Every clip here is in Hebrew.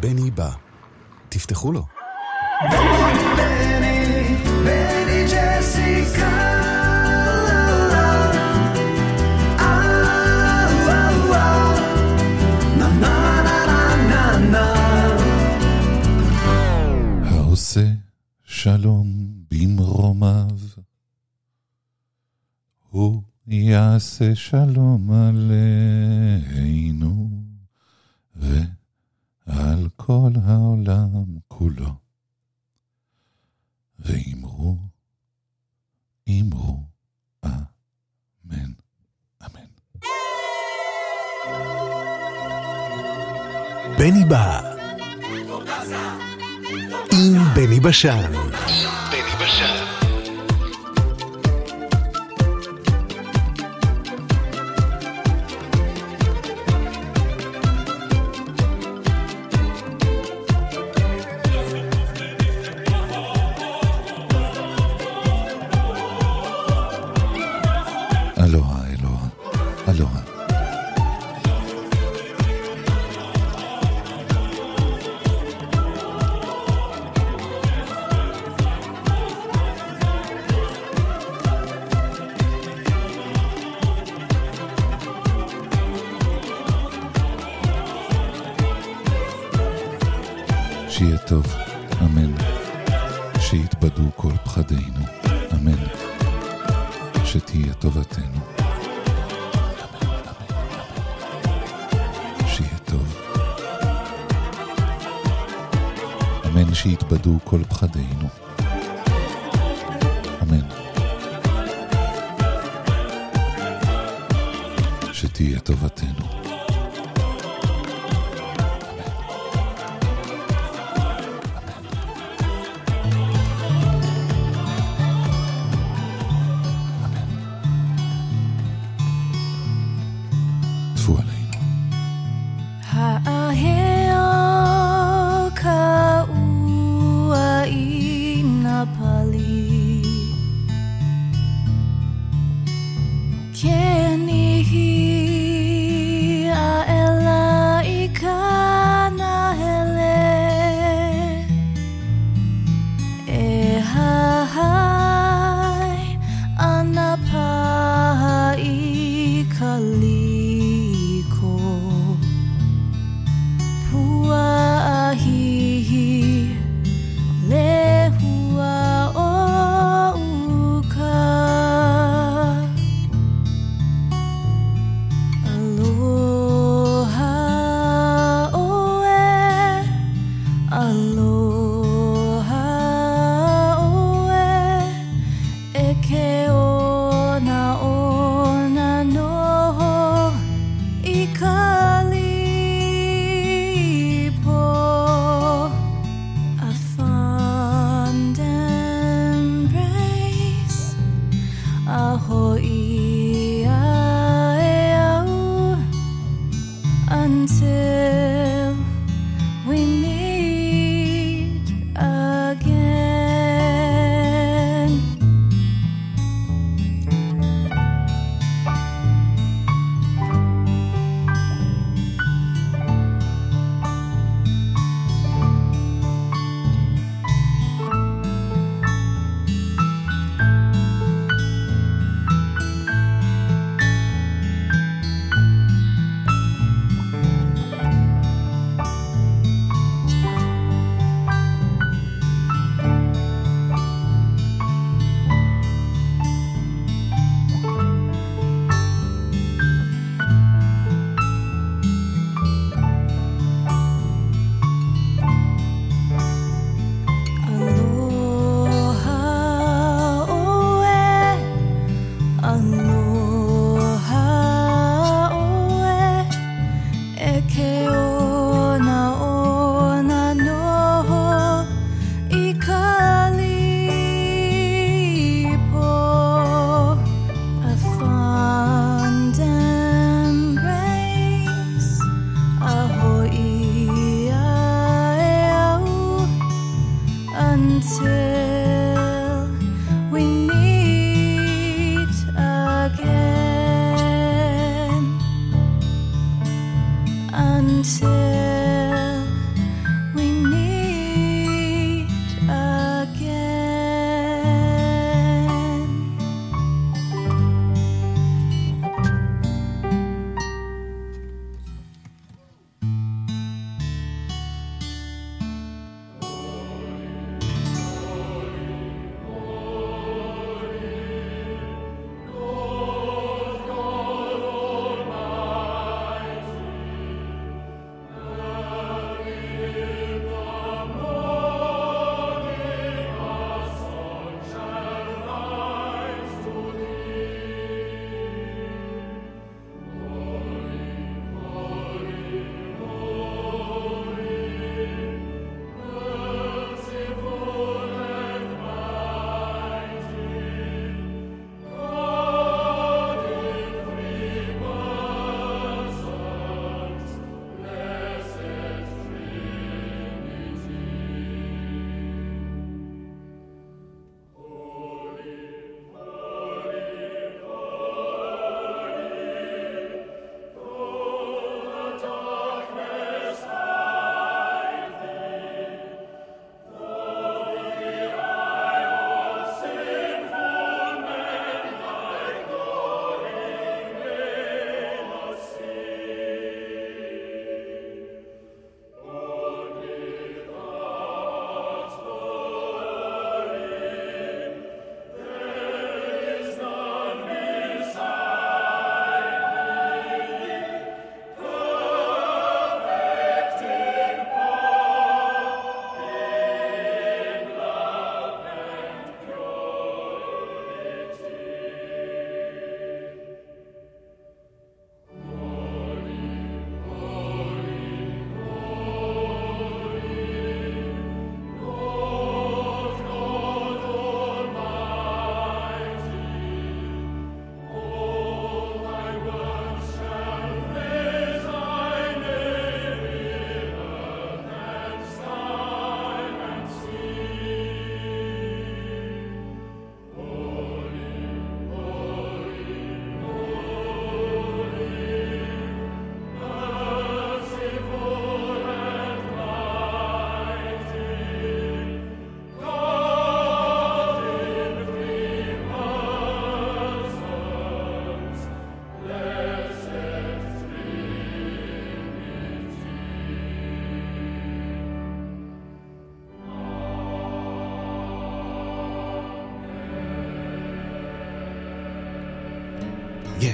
בני בא. תפתחו לו. בני, שלום במרומיו, הוא יעשה שלום עלינו כל העולם כולו. ואמרו, אמרו, אמן, אמן. בני בא. עם בני בשן. אמן שיתבדו כל פחדינו. אמן. שתהיה טובתנו.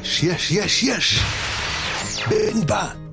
יש, יש, יש, יש! בני בא!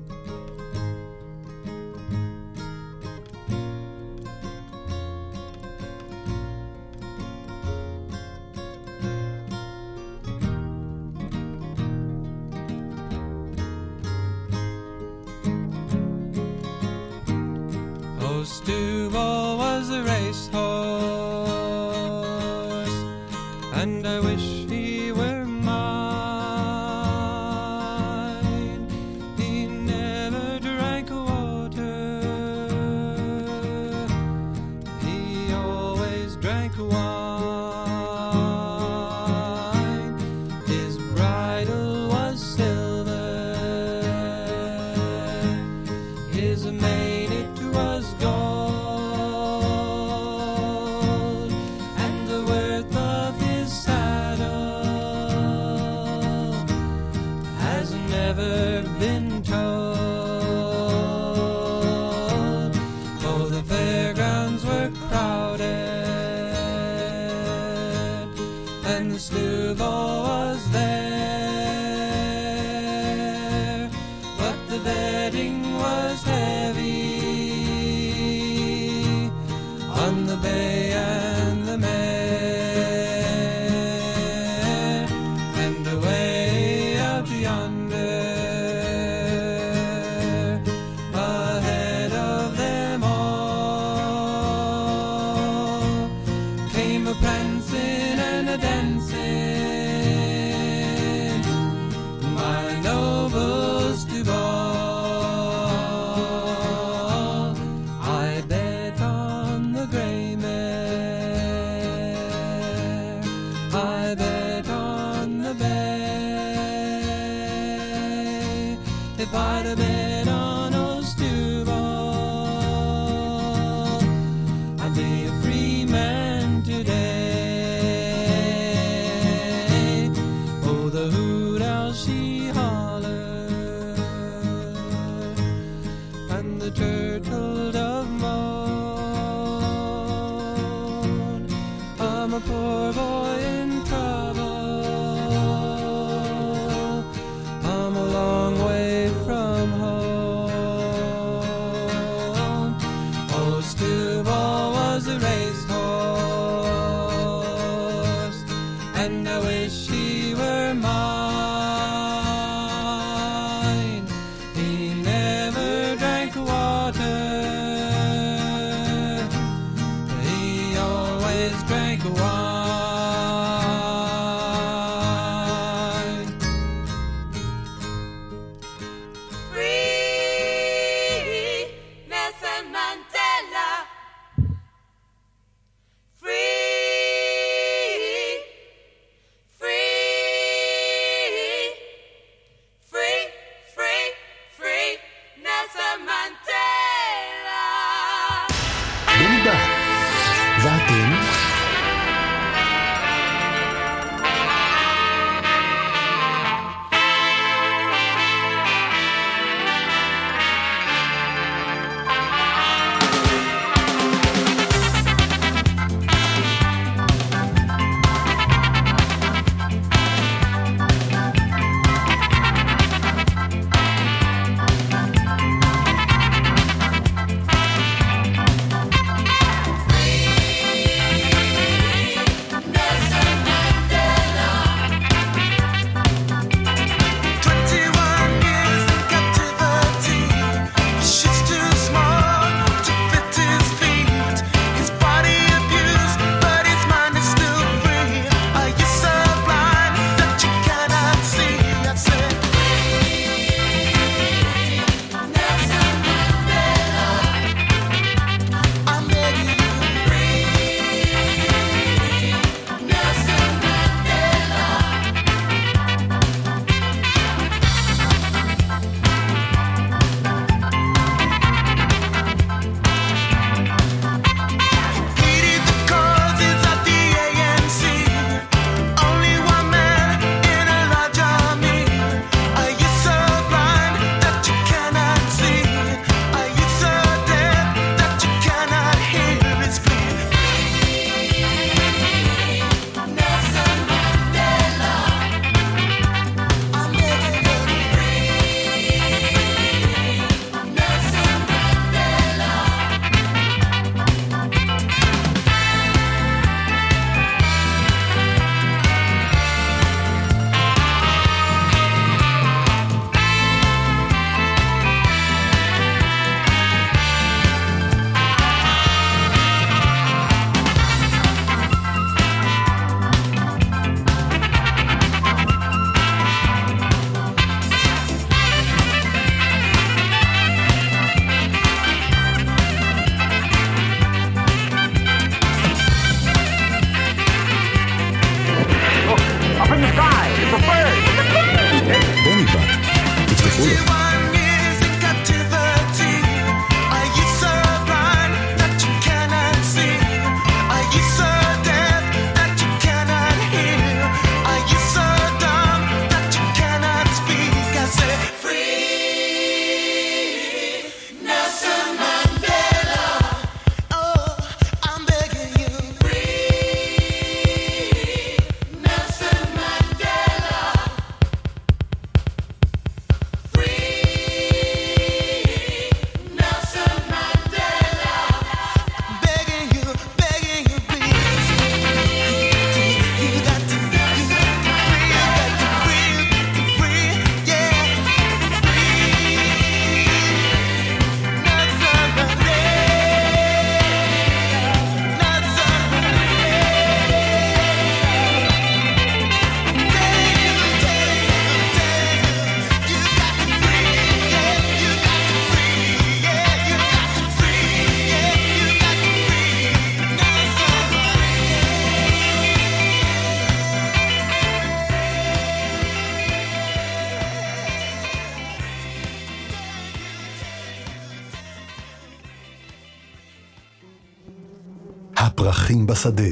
הפרחים בשדה.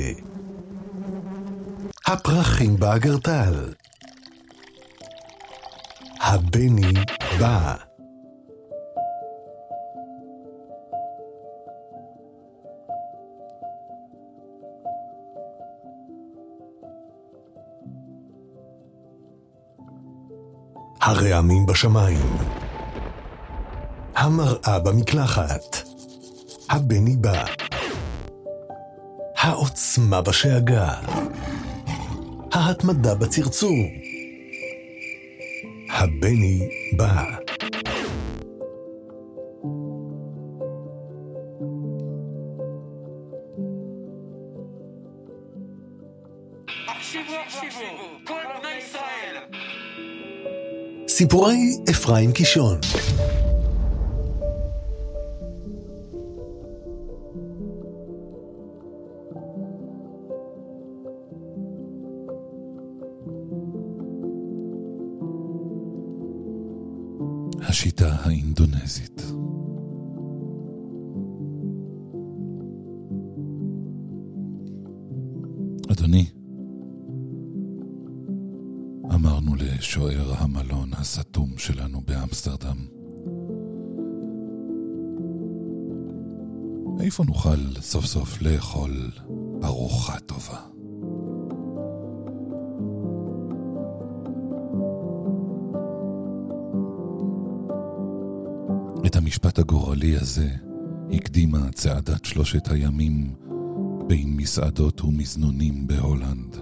הפרחים באגרטל. הבני בא. הרעמים בשמיים. המראה במקלחת. הבני בא. העוצמה בשאגה. ההתמדה בצרצור. הבני בא. סיפורי אפרים קישון. סוף לאכול ארוחה טובה? את המשפט הגורלי הזה הקדימה צעדת שלושת הימים בין מסעדות ומזנונים בהולנד,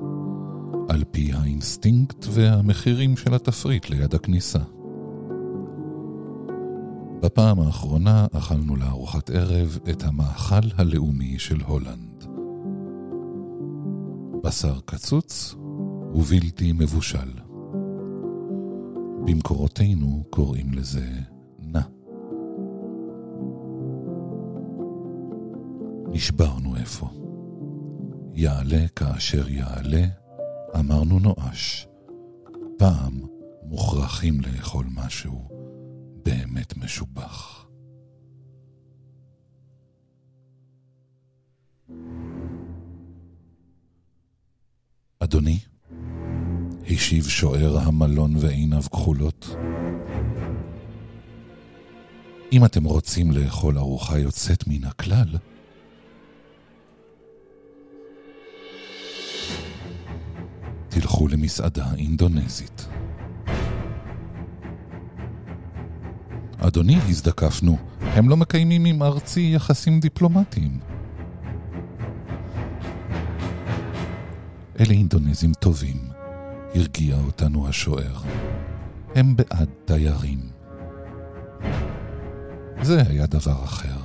על פי האינסטינקט והמחירים של התפריט ליד הכניסה. בפעם האחרונה אכלנו לארוחת ערב את המאכל הלאומי של הולנד. בשר קצוץ ובלתי מבושל. במקורותינו קוראים לזה נע. נשברנו אפוא. יעלה כאשר יעלה, אמרנו נואש. פעם מוכרחים לאכול משהו באמת משובח. אדוני, השיב שוער המלון ועיניו כחולות, אם אתם רוצים לאכול ארוחה יוצאת מן הכלל, תלכו למסעדה אינדונזית. אדוני, הזדקפנו, הם לא מקיימים עם ארצי יחסים דיפלומטיים. אלה אינדונזים טובים, הרגיע אותנו השוער. הם בעד תיירים. זה היה דבר אחר.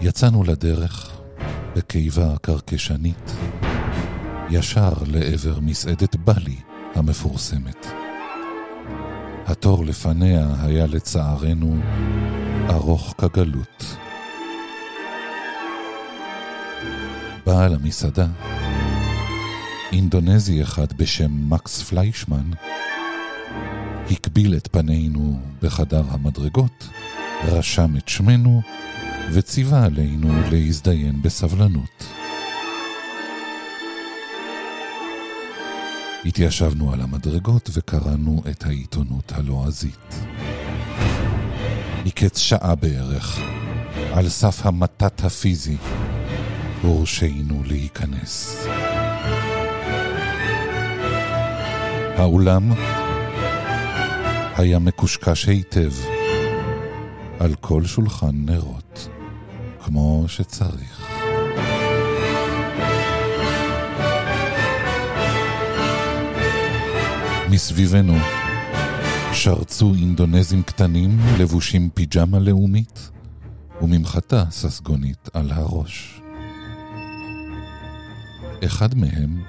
יצאנו לדרך בקיבה קרקשנית, ישר לעבר מסעדת בלי המפורסמת. התור לפניה היה לצערנו ארוך כגלות. בעל המסעדה, אינדונזי אחד בשם מקס פליישמן, הקביל את פנינו בחדר המדרגות, רשם את שמנו וציווה עלינו להזדיין בסבלנות. התיישבנו על המדרגות וקראנו את העיתונות הלועזית. מקץ שעה בערך, על סף המתת הפיזי, הורשינו להיכנס. האולם היה מקושקש היטב, על כל שולחן נרות, כמו שצריך. מסביבנו שרצו אינדונזים קטנים לבושים פיג'מה לאומית וממחטה ססגונית על הראש. אחד מהם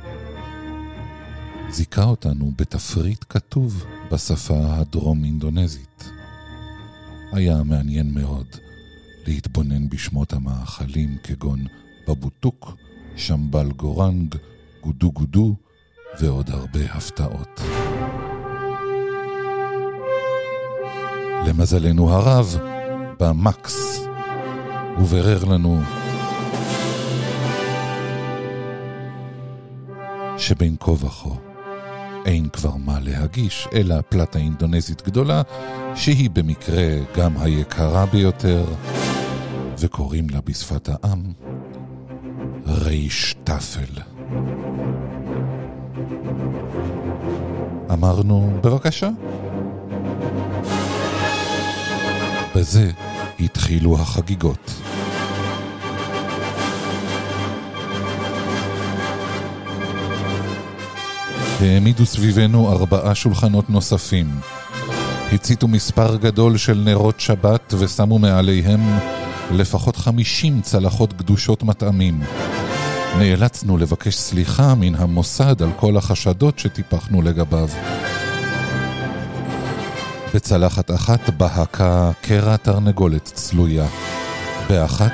זיכה אותנו בתפריט כתוב בשפה הדרום-אינדונזית. היה מעניין מאוד להתבונן בשמות המאכלים כגון בבוטוק, שמבל גורנג, גודו גודו ועוד הרבה הפתעות. למזלנו הרב, בא מקס וברר לנו שבין כה וכה אין כבר מה להגיש, אלא פלטה אינדונזית גדולה, שהיא במקרה גם היקרה ביותר, וקוראים לה בשפת העם ריש טפל. אמרנו, בבקשה. בזה התחילו החגיגות. העמידו סביבנו ארבעה שולחנות נוספים. הציתו מספר גדול של נרות שבת ושמו מעליהם לפחות חמישים צלחות גדושות מטעמים. נאלצנו לבקש סליחה מן המוסד על כל החשדות שטיפחנו לגביו. בצלחת אחת בהקה קרע תרנגולת צלויה. באחת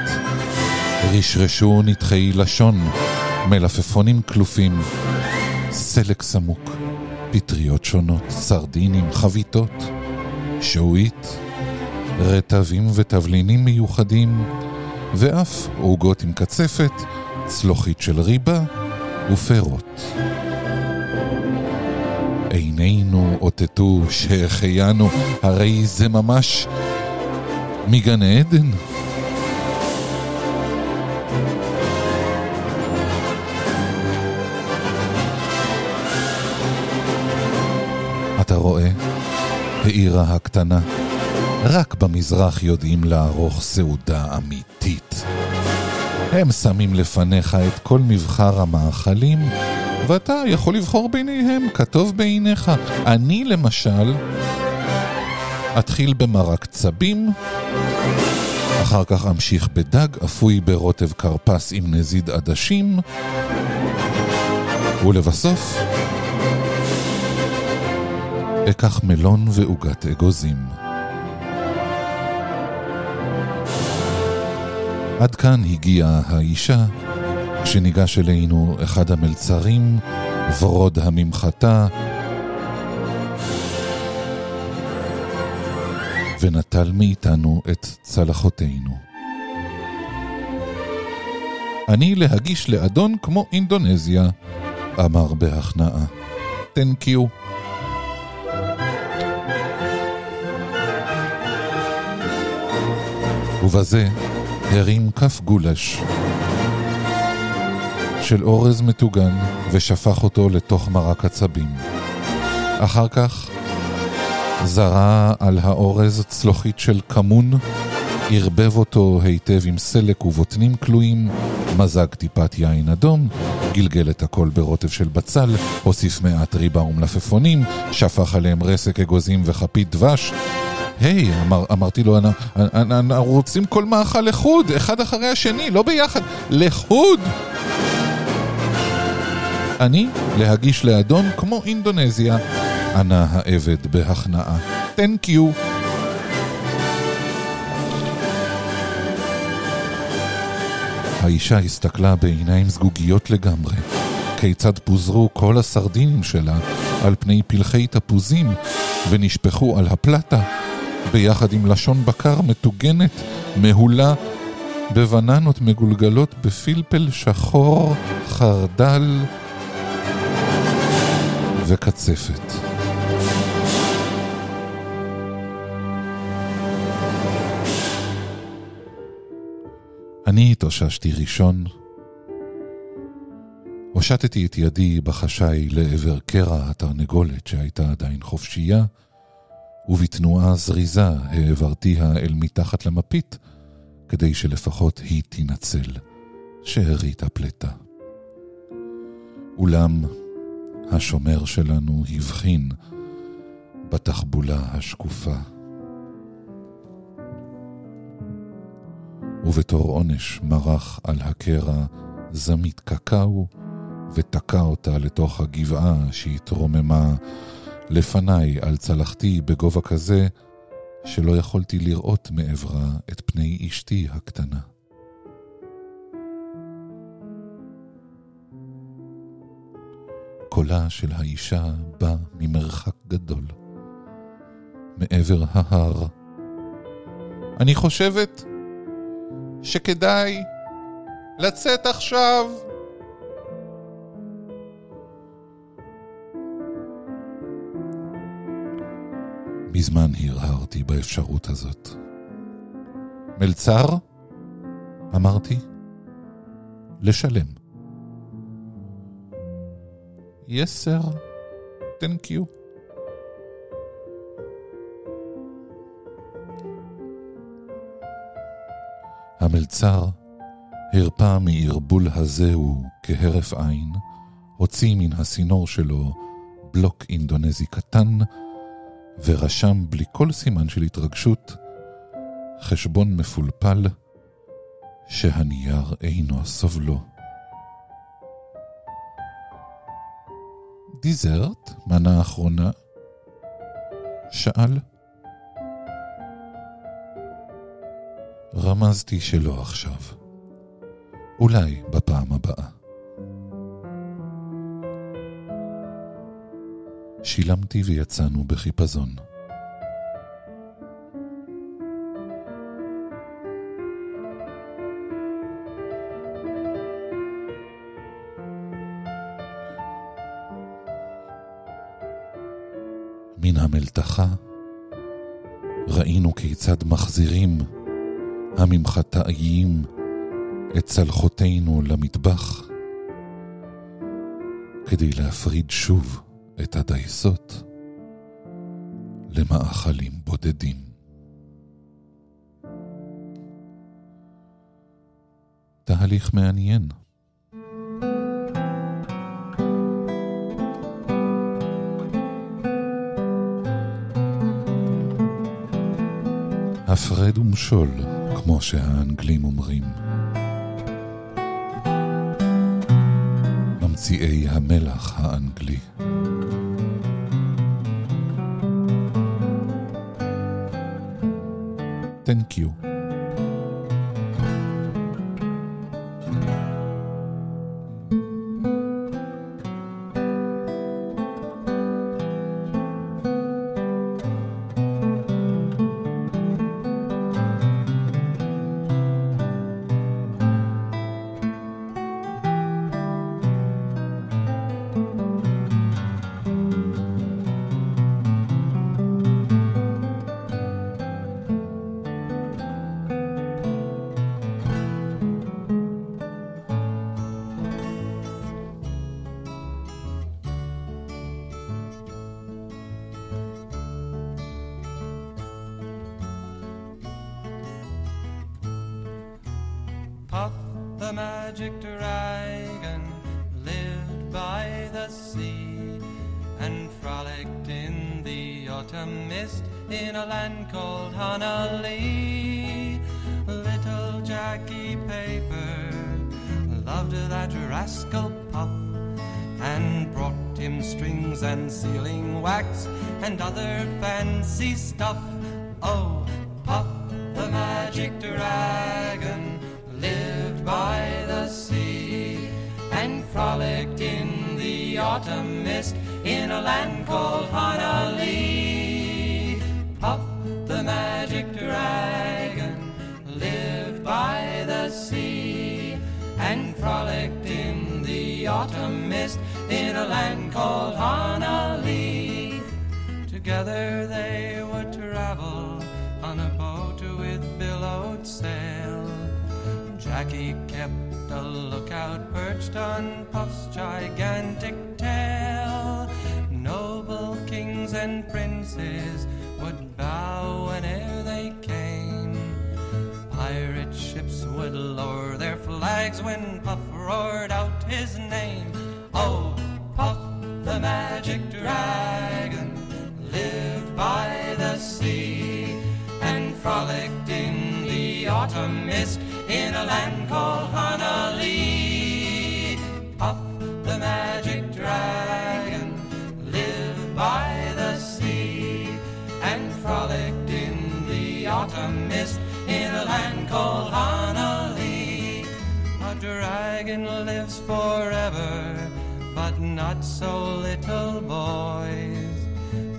רשרשו נתחי לשון, מלפפונים כלופים, סלק סמוק, פטריות שונות, סרדינים, חביתות, שעועית, רטבים ותבלינים מיוחדים, ואף עוגות עם קצפת, צלוחית של ריבה ופירות. עינינו אותתו שהחיינו, הרי זה ממש מגן עדן. אתה רואה? העירה הקטנה. רק במזרח יודעים לערוך סעודה אמיתית. הם שמים לפניך את כל מבחר המאכלים, ואתה יכול לבחור ביניהם כטוב בעיניך. אני למשל, אתחיל במרק צבים, אחר כך אמשיך בדג אפוי ברוטב כרפס עם נזיד עדשים, ולבסוף, אקח מלון ועוגת אגוזים. עד כאן הגיעה האישה, כשניגש אלינו אחד המלצרים, ורוד הממחטה, ונטל מאיתנו את צלחותינו. אני להגיש לאדון כמו אינדונזיה, אמר בהכנעה. תן קיו. ובזה הרים כף גולש של אורז מטוגן ושפך אותו לתוך מרק עצבים. אחר כך זרה על האורז צלוחית של כמון, ערבב אותו היטב עם סלק ובוטנים כלואים, מזג טיפת יין אדום, גלגל את הכל ברוטב של בצל, הוסיף מעט ריבה ומלפפונים, שפך עליהם רסק אגוזים וכפית דבש, היי, hey, אמר, אמרתי לו, אנחנו רוצים כל מאכל לחוד, אחד אחרי השני, לא ביחד, לחוד! אני להגיש לאדון כמו אינדונזיה, ענה העבד בהכנעה. תן קיו. האישה הסתכלה בעיניים זגוגיות לגמרי. כיצד פוזרו כל הסרדינים שלה על פני פלחי תפוזים ונשפכו על הפלטה, ביחד עם לשון בקר מטוגנת, מהולה, בבננות מגולגלות בפלפל שחור, חרדל וקצפת. אני התאוששתי ראשון, הושטתי את ידי בחשאי לעבר קרע התרנגולת שהייתה עדיין חופשייה, ובתנועה זריזה העברתיה אל מתחת למפית, כדי שלפחות היא תינצל, שארית הפלטה. אולם השומר שלנו הבחין בתחבולה השקופה. ובתור עונש מרח על הקרע זמית קקאו ותקע אותה לתוך הגבעה שהתרוממה לפניי על צלחתי בגובה כזה שלא יכולתי לראות מעברה את פני אשתי הקטנה. קולה של האישה בא ממרחק גדול, מעבר ההר. אני חושבת שכדאי לצאת עכשיו מזמן הרהרתי באפשרות הזאת. מלצר? אמרתי. לשלם. Yes, sir. Thank. המלצר הרפה מערבול הזהו כהרף עין, הוציא מן הסינור שלו בלוק אינדונזי קטן, ורשם בלי כל סימן של התרגשות חשבון מפולפל שהנייר אינו סובלו. דיזרט, מנה אחרונה? שאל. רמזתי שלא עכשיו. אולי בפעם הבאה. שילמתי ויצאנו בחיפזון. הממחטאיים את צלחותינו למטבח כדי להפריד שוב את הדייסות למאכלים בודדים. תהליך מעניין. הפרד ומשול, כמו שהאנגלים אומרים. ממציאי המלח האנגלי. Thank you. The magic dragon lived by the sea and frolicked in the autumn mist in a land called Honolulu. Little Jackie Paper loved that rascal Puff and brought him strings and sealing wax and other fancy stuff. Oh, Puff the magic dragon in a land called Honolulu. Puff the magic dragon lived by the sea and frolicked in the autumn mist in a land called Honolulu. Together they would travel on a boat with billowed sail. Jackie kept a lookout perched on Puff's gigantic tail. Kings and princes would bow whene'er they came. Pirate ships would lower their flags when Puff roared out his name. Oh, Puff the magic dragon lived by the sea and frolicked in the autumn mist in a land called Honolulu. Called Honolulu. A dragon lives forever, but not so little boys.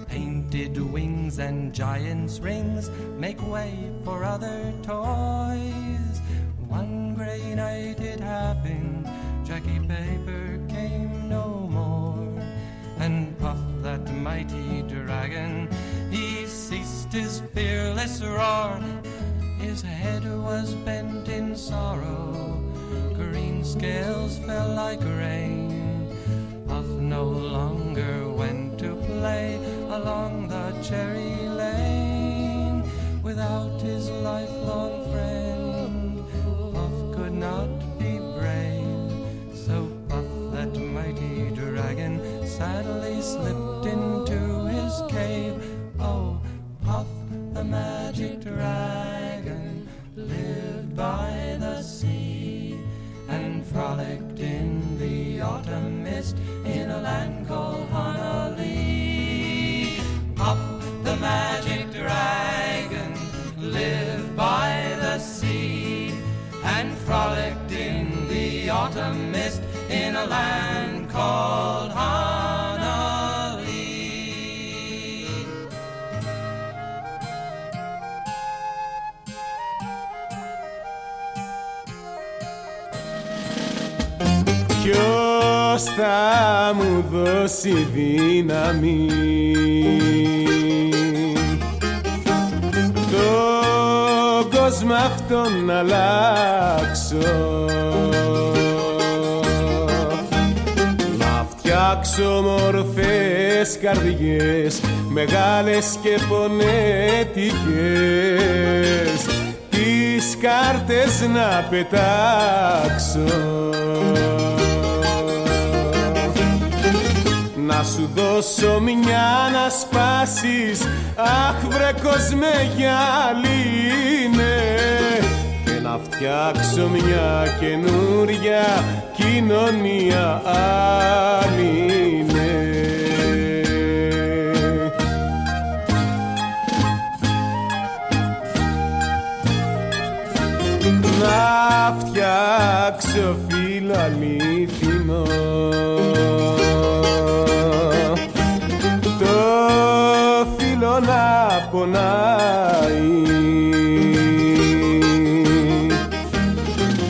Painted wings and giant's rings make way for other toys. One gray night it happened, Jackie Paper came no more. And Puff, that mighty dragon, he ceased his fearless roar. His head was bent in sorrow, green scales fell like rain. Puff no longer went to play along the cherry lane without his lifelong friend. Puff could not be brave, so Puff, that mighty dragon, sadly slipped into his cave. Oh, Puff, the magic dragon, by the sea and frolicked in the autumn mist in a land called Honolulu. Puff, the magic dragon, lived by the sea and frolicked in the autumn mist in a land called Ποιος θα μου δώσει δύναμη; Τον κόσμο αυτόν να αλλάξω. Να φτιάξω μορφές καρδιές Μεγάλες και πονέτικες Τις κάρτες να πετάξω δώσω μια να σπάσεις Αχ βρε κόσμε γυαλίνε Και να φτιάξω μια καινούρια κοινωνία άλλη Να φτιάξω πονάει.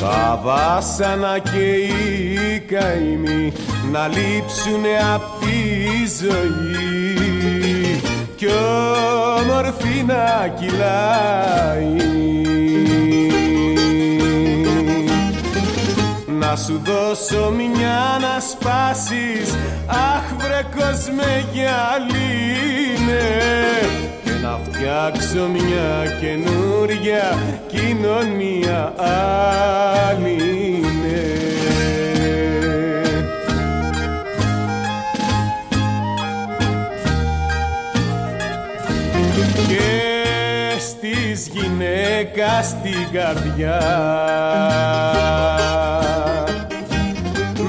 Τα βάσανα και οι καημοί να λείψουνε απ' τη ζωή. Κι όμορφη να κυλάει. Να σου δώσω μια να σπάσεις Αχ βρε κόσμε γυαλίνε Και να φτιάξω μια καινούρια κοινωνία άλλη Και στις γυναίκας στην καρδιά.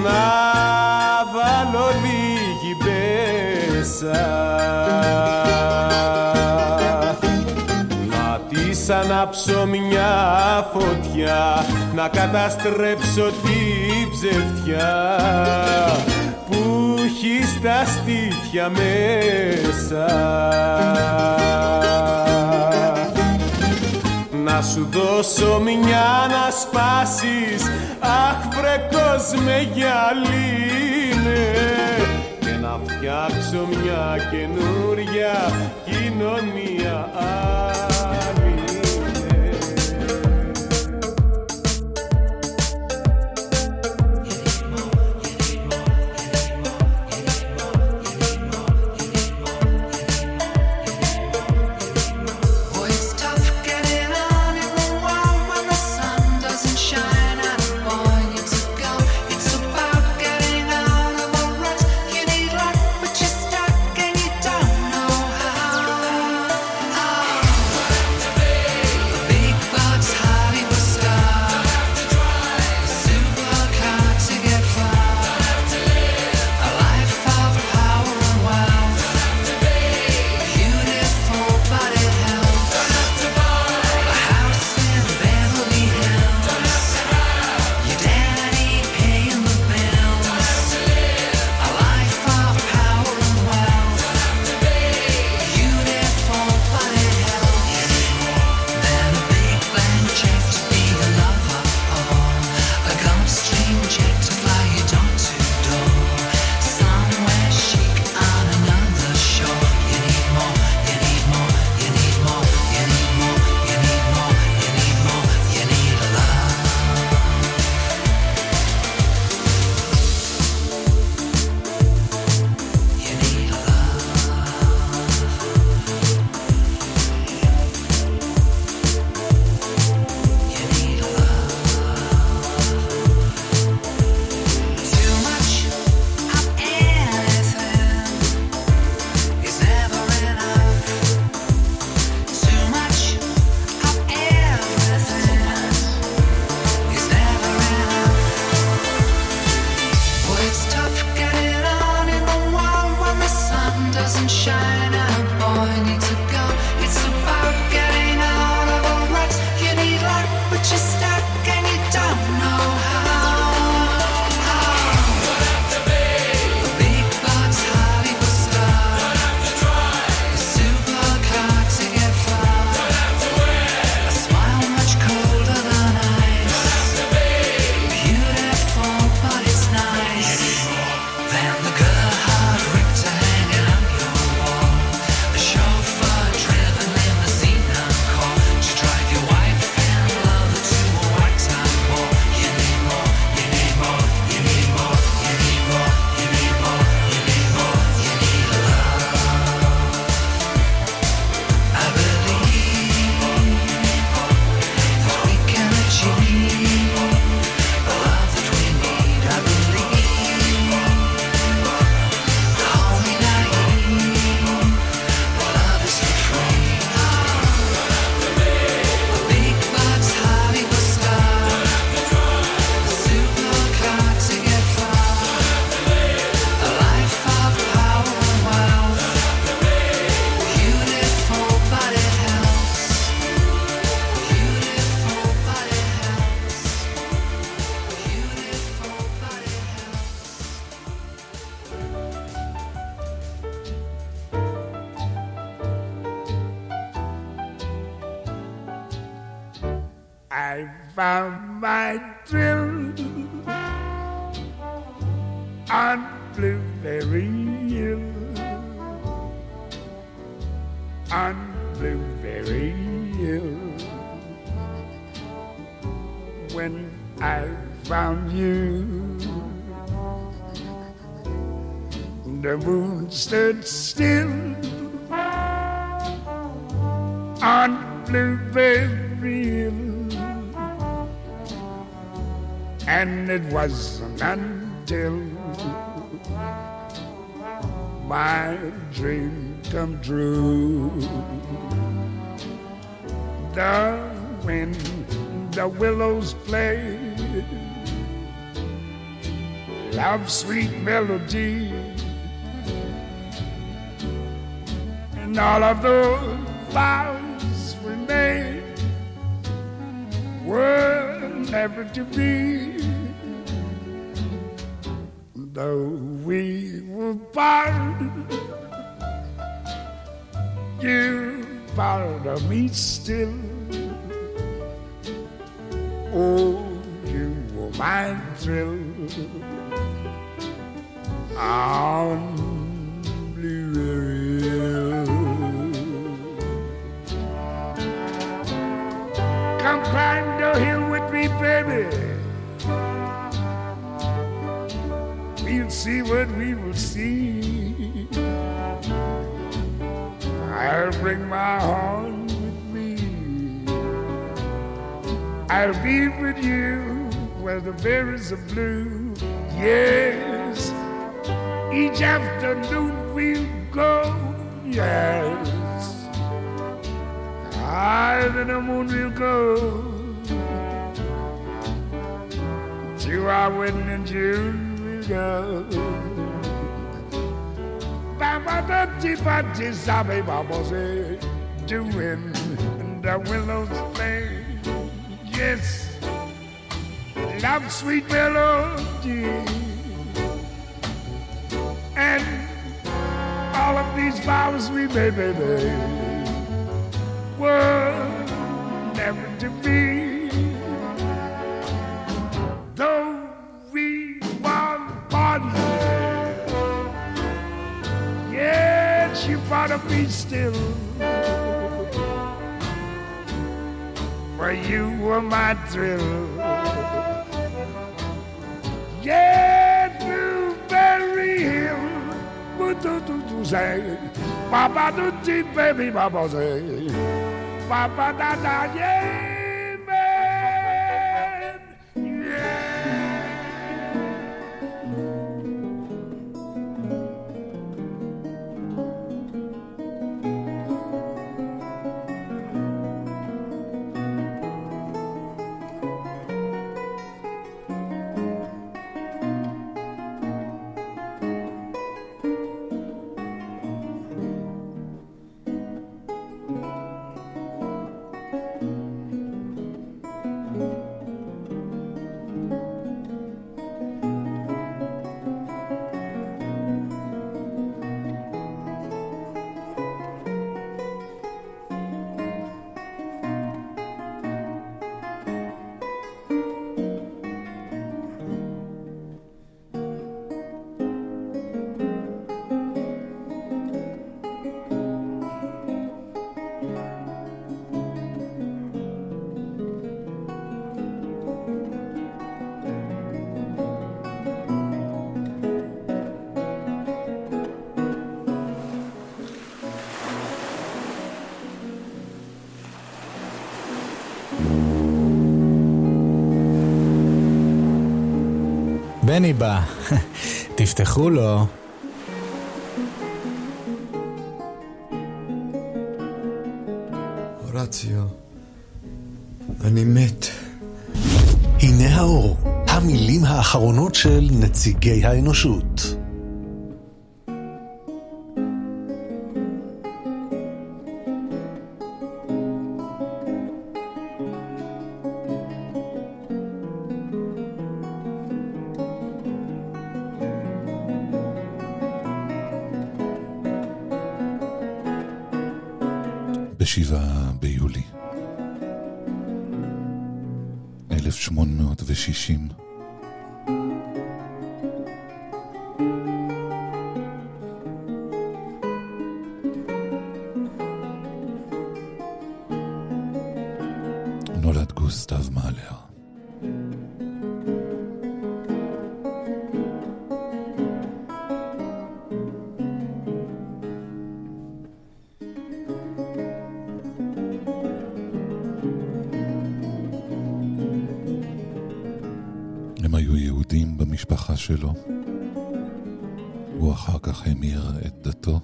Να βάλω λίγη μπέσα ανάψω μια φωτιά να καταστρέψω την ψευτιά που έχει τα στήθια μέσα. Να σου δώσω μια να σπάσεις αχ βρε κόσμε γυαλίνε ναι. και να φτιάξω μια καινούρια κοινωνία. I found my thrill on Blueberry Hill. On Blueberry Hill. When I found you, the moon stood still on Blueberry And it wasn't until my dream come true. The wind, the willows play, love's sweet melody, and all of the flowers we made were never to be though we were born. You bother me still. Oh, you were my thrill. I'm blue. Come climb down here with me, baby. See what we will see. I'll bring my horn with me. I'll be with you where the berries are blue. Yes, each afternoon we'll go. Yes, higher than the moon we'll go. To our wedding in June go. Baba da di ba di zabe baba say, doing the willows play. Yes, love sweet melody. And all of these vows we made, baby, were never to be. Gotta be still. For you were my thrill. Yeah, Blueberry Hill. Do do do say, Papa do baby, Papa say, Papa da da yeah, בני בא, תפתחו לו. הורציו, אני מת. הנה האור, המילים האחרונות של נציגי האנושות. הם היו יהודים במשפחה שלו. הוא אחר כך המיר את דתו.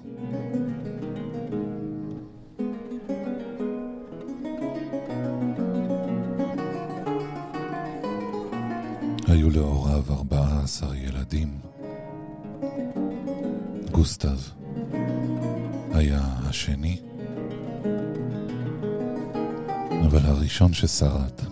היו להוריו ארבעה עשר ילדים. גוסטב היה השני, אבל הראשון ששרד.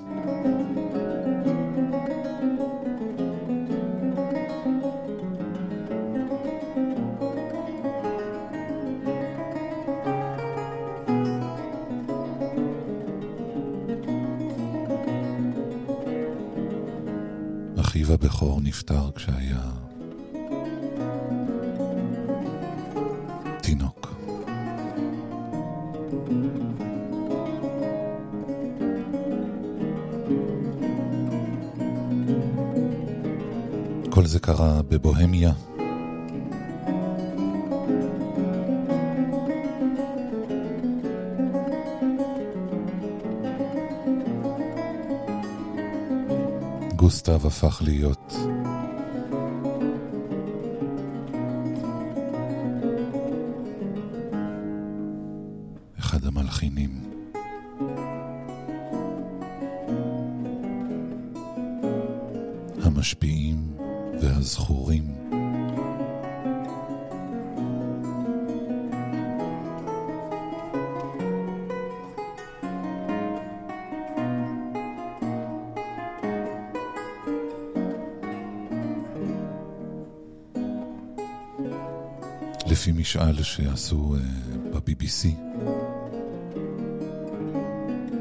שנפטר כשהיה תינוק. כל זה קרה בבוהמיה. גוסטב הפך להיות שעשו uh, אה, ב-BBC.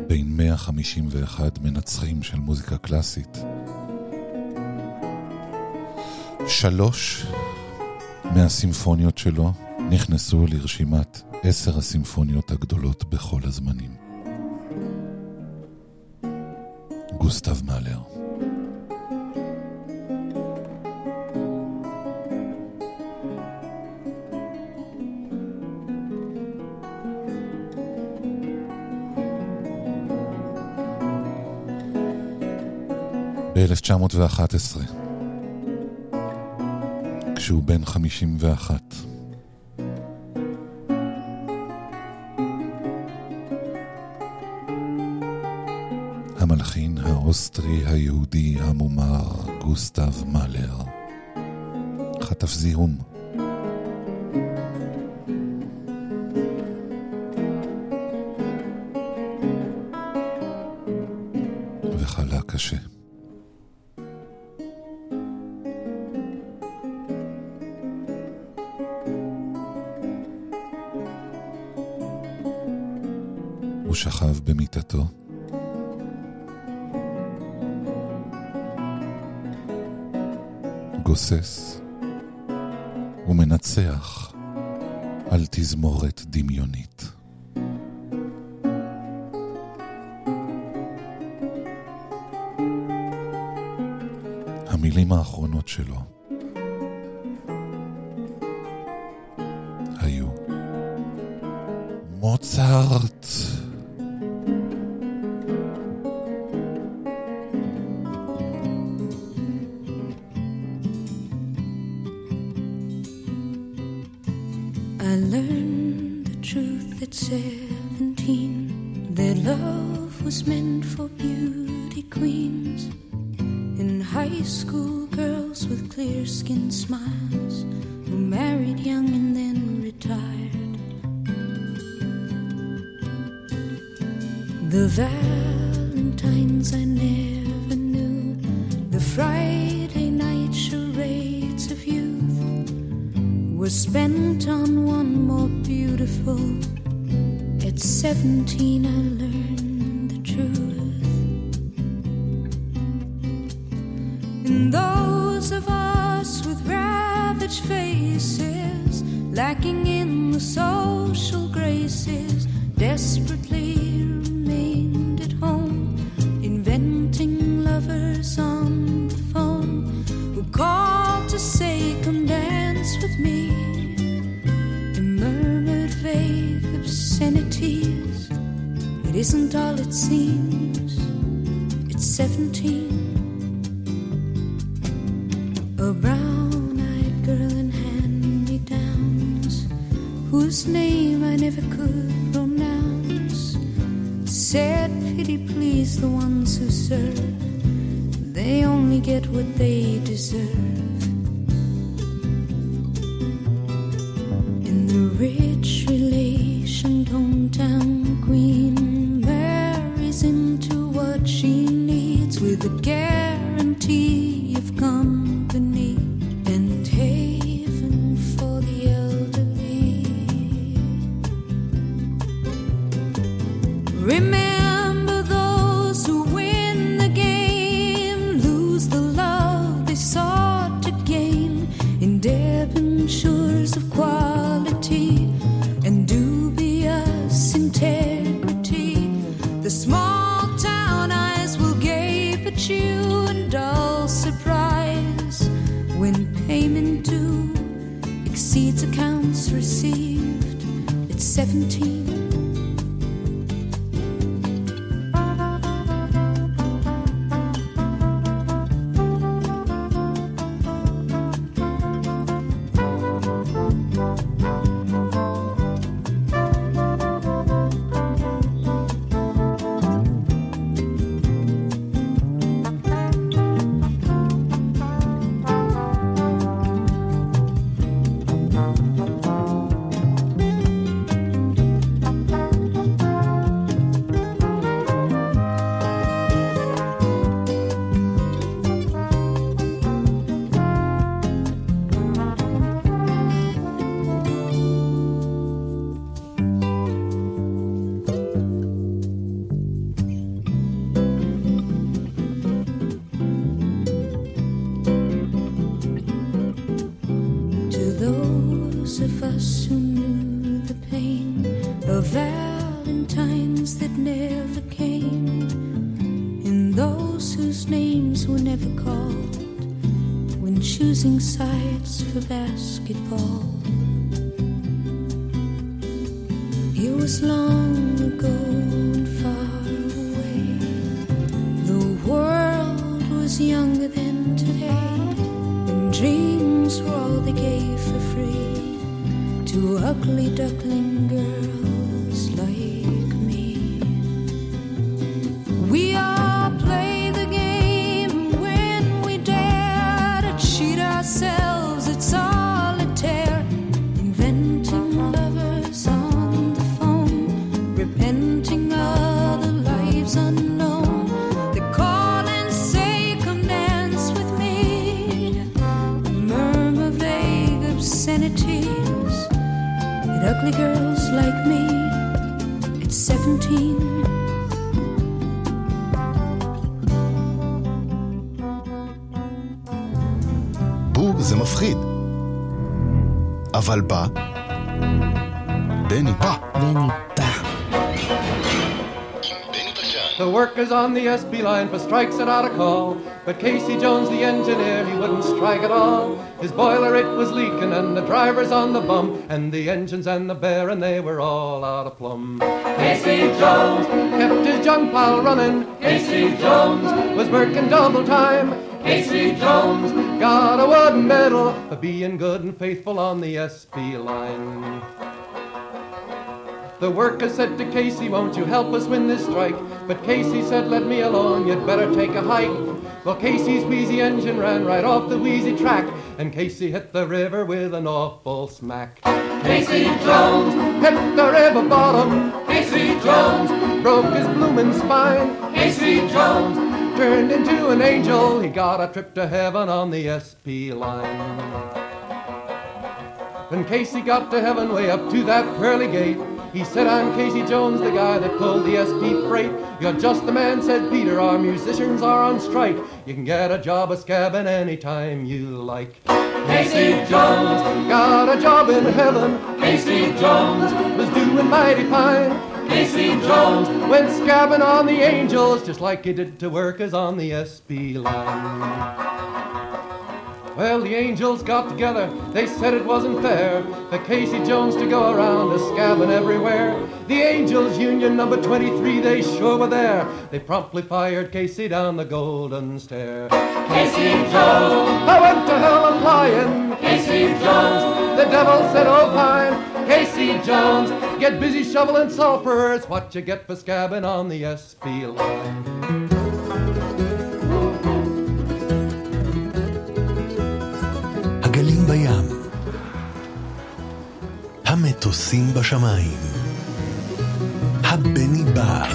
בין 151 מנצחים של מוזיקה קלאסית. שלוש מהסימפוניות שלו נכנסו לרשימת עשר הסימפוניות הגדולות בכל הזמנים. גוסטב מאלר כשהוא בן 51. המלחין האוסטרי היהודי המומר גוסטב מאלר חטף זיהום I learned the truth at seventeen that love was meant for beauty queens. And high school girls with clear skin smiles Remember were all they gave for free to ugly duckling girls at 17. בו זה מפחיד. אבל בא, The workers on the SB line for strikes had out a call. But Casey Jones, the engineer, he wouldn't strike at all. His boiler, it was leaking, and the drivers on the bum, and the engines and the bear, and they were all out of plumb. Casey Jones kept his junk pile running. Casey Jones was working double time. Casey Jones got a wooden medal for being good and faithful on the SB line. The workers said to Casey, won't you help us win this strike? But Casey said, let me alone, you'd better take a hike. Well, Casey's wheezy engine ran right off the wheezy track, and Casey hit the river with an awful smack. Casey Jones hit the river bottom. Casey Jones broke his bloomin' spine. Casey Jones turned into an angel. He got a trip to heaven on the SP line. When Casey got to heaven way up to that pearly gate, he said, I'm Casey Jones, the guy that pulled the SP freight. You're just the man, said Peter, our musicians are on strike. You can get a job a scabbing anytime you like. Casey Jones got a job in heaven. Casey Jones was doing mighty fine. Casey Jones went scabbing on the angels just like he did to workers on the SP line. Well, the angels got together, they said it wasn't fair for Casey Jones to go around a scabbing everywhere. The angels union number 23, they sure were there. They promptly fired Casey down the golden stair. Casey Jones, I went to hell a flying. Casey Jones, the devil said, oh fine. Casey Jones, get busy shoveling sulfur, it's what you get for scabbing on the SP line. המטוסים בשמיים. הבני בא.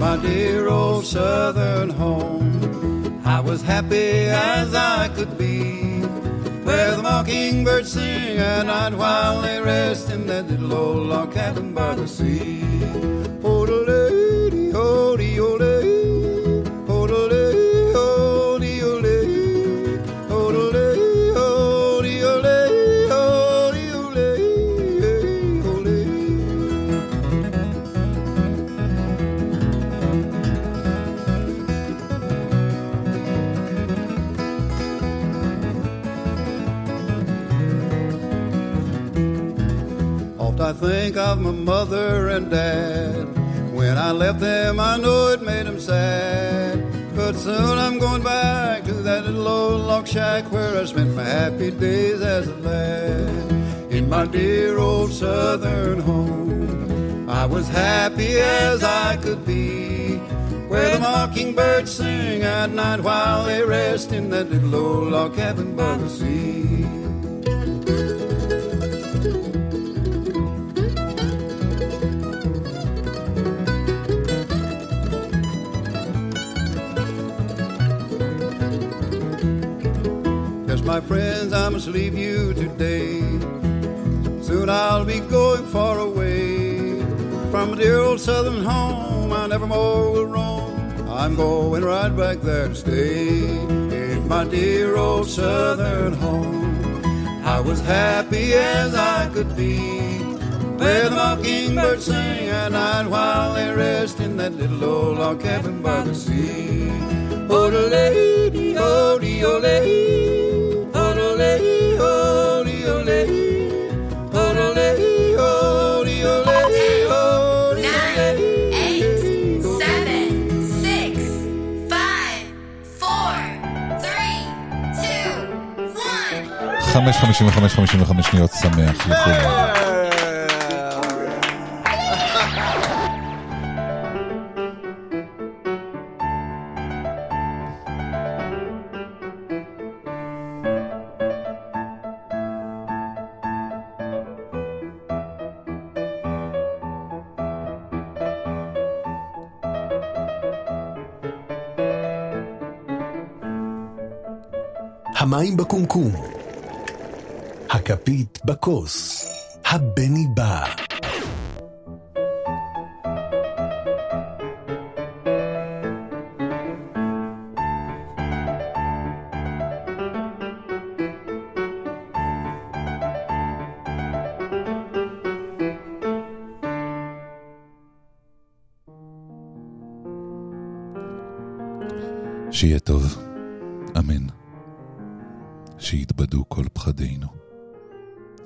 My dear old southern home, I was happy as I could be. Where the mockingbirds sing at night while they rest in that little old log cabin by the sea. Oh, the lady, oh, the old lady, Think of my mother and dad. When I left them, I know it made them sad. But soon I'm going back to that little old log shack where I spent my happy days as a lad. In my dear old southern home, I was happy as I could be. Where the mockingbirds sing at night while they rest in that little old log cabin by the sea. My friends, I must leave you today. Soon I'll be going far away from dear old southern home. I never more will roam. I'm going right back there to stay in my dear old southern home. I was happy as I could be. Where the mockingbirds sing at night while they rest in that little old log cabin by the sea. Oh, lady, oh, lady, oh, the lady, oh, the old lady, oh, the lady, oh, the old lady, oh, the Nine, eight, seven, six, five, four, three, two, one. חמש חמישים וחמש חמישים וחמש שניות שמח לכולם. בכוס. הבני בא. שיהיה טוב, אמן. שיתבדו כל פחדינו,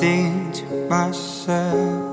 Think to myself,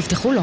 תפתחו לו.